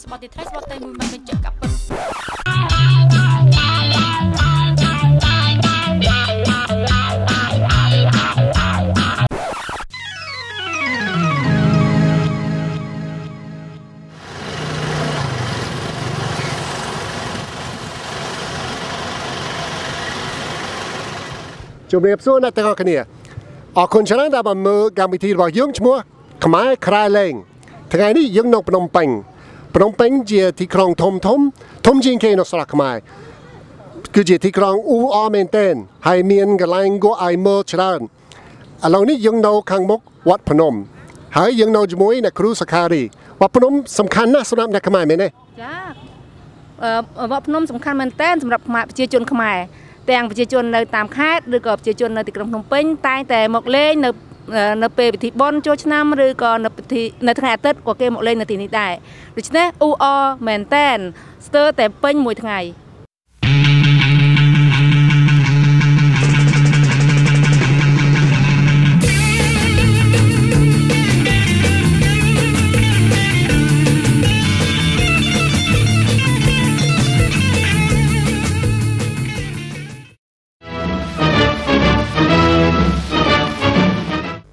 ហ៊ីស្បតទីត្រៃស្បតតែមួយមិនបញ្ជាក់កាប់ពិតជំរាបសួរអ្នកទាំងអស់គ្នាអរគុណច្រើនដែលបានមើលកម្មវិធីរបស់យើងឈ្មោះខ្មែរក្រែលែងថ្ងៃនេះយើងនៅភ្នំពេញ ភ្នំពេញជាទីក្រុងធំធំធំជាងគេនៅស្រុកខ្មែរគឺជាទីក្រុងអ៊ូអរមែនទែនហើយមានកន្លែងគួរឲ្យមើលច្រើនឥឡូវនេះយើងនៅខាងមុខវត្តភ្នំ ហើយយើងនៅជាមួយអ្នកគ្រូសខារីវត្តភ្នំសំខាន់ណាស់សម្រាប់អ្នកខ្មែរមែនទេចាអឺវត្តភ្នំសំខាន់មែនទែនសម្រាប់ខ្មែរប្រជាជនខ្មែរទាំងប្រជាជននៅតាមខេត្តឬក៏ប្រជាជននៅទីក្រុងភ្នំពេញតែងតែមកលេងនៅ នៅពេលពិធីបុណ្យចូលឆ្នាំឬក៏នៅពិធីនៅថ្ងៃអាទិត្យក៏គេមកលេងនៅទីនេះដែរដូច្នេះអ៊ូអរមែនតែនស្ទើរតែពេញមួយថ្ងៃ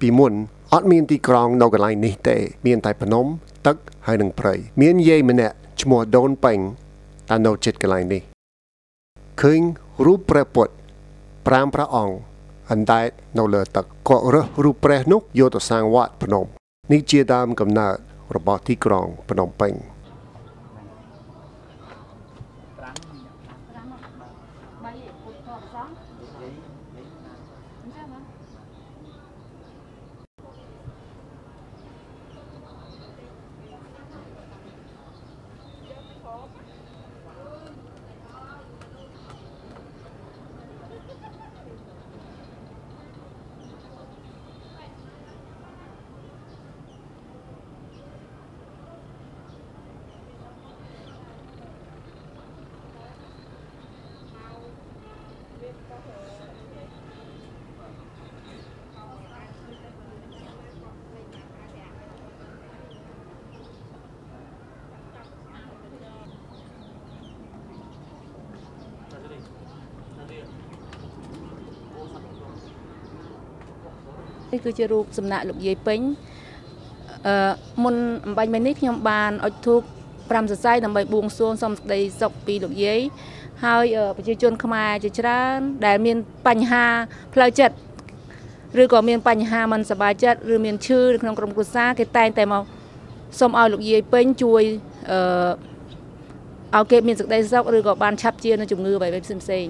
ពីមុនអត់មានទីក្រុងនៅកន្លែងនេះទេ មានតែភ្នំ ទឹកហើយនិងព្រៃមានយាយម្នាក់ឈ្មោះដូនពេញតែនៅជិតកន្លែងនេះឃើញរូបព្រះពុទ្ធ5ព្រះអង្គអណ្ដែតនៅលើទឹកក៏រើសរូបព្រះនោះយកទៅសាងវត្តភ្នំនេះជាដើមកំណើតរបស់ទីក្រុងភ្នំពេញ នេះគឺជារូបសំណាក់លោកយាយពេញអឺមុនអំបញ្ញមិញនេះខ្ញុំបានអុជធូប5សរសៃដើម្បីបួងសួងសុំសេចក្តីសុខពីលោកយាយហើយអឺប្រជាជនខ្មែរជាច្រើន ដែលមានបញ្ហាផ្លូវចិត្តឬក៏មានបញ្ហាមិនសប្បាយចិត្តឬមានឈឺនៅក្នុងក្រុមគ្រួសារគេតែងតែមកសូមឲ្យលោកយាយពេញជួយអឺឲ្យគេមានសេចក្តីសុខឬក៏បានឆាប់ជានៅជំងឺអ្វីៗផ្សេង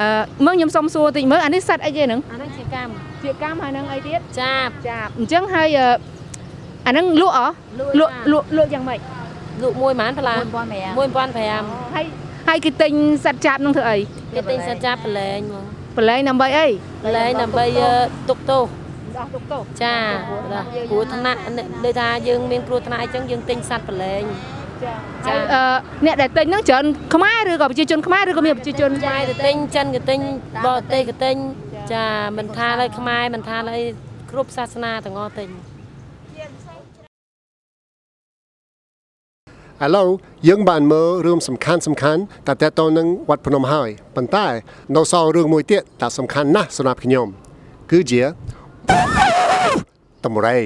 អឺមើលខ្ញុំសុំសួរតិចមើលអានេះសัตว์អីគេហ្នឹង អានេះជាកម្ម ជាកម្មហើយនឹងអីទៀត ចាប ចាបអញ្ចឹងហើយអឺអាហ្នឹងលក់អ លក់ លក់លក់លក់យ៉ាងម៉េច លក់មួយប៉ុន្មានផ្លា 1500 1500 ហើយហើយគេទិញសัตว์ចាបហ្នឹងធ្វើអី គេទិញសិនចាបប្រឡែងហ្មង ប្រឡែងដើម្បីអី ប្រឡែងដើម្បីអឺទុកទោស ដោះទុកទោស ចាបាទគ្រោះថ្នាក់ដូចថាយើងមានគ្រោះថ្នាក់អញ្ចឹងយើងទិញសัตว์ប្រឡែង ចាចាហើយអឺអ្នកដែលទិញហ្នឹងច្រើនខ្មែរឬក៏ប្រជាជនខ្មែរឬក៏មានប្រជាជនខ្មែរក៏ទិញចិនក៏ទិញបរទេសក៏ទិញចាមិនថាឡើយខ្មែរមិនថាឡើយគ្រប់សាសនាទាំងអស់ទិញឥឡូវយើងបានមើលរឿងសំខាន់សំខាន់តែតើតើនឹងវត្តភ្នំហើយប៉ុន្តែនៅសល់រឿងមួយទៀតដែលសំខាន់ណាស់សម្រាប់ខ្ញុំ គឺជាតម្រៃ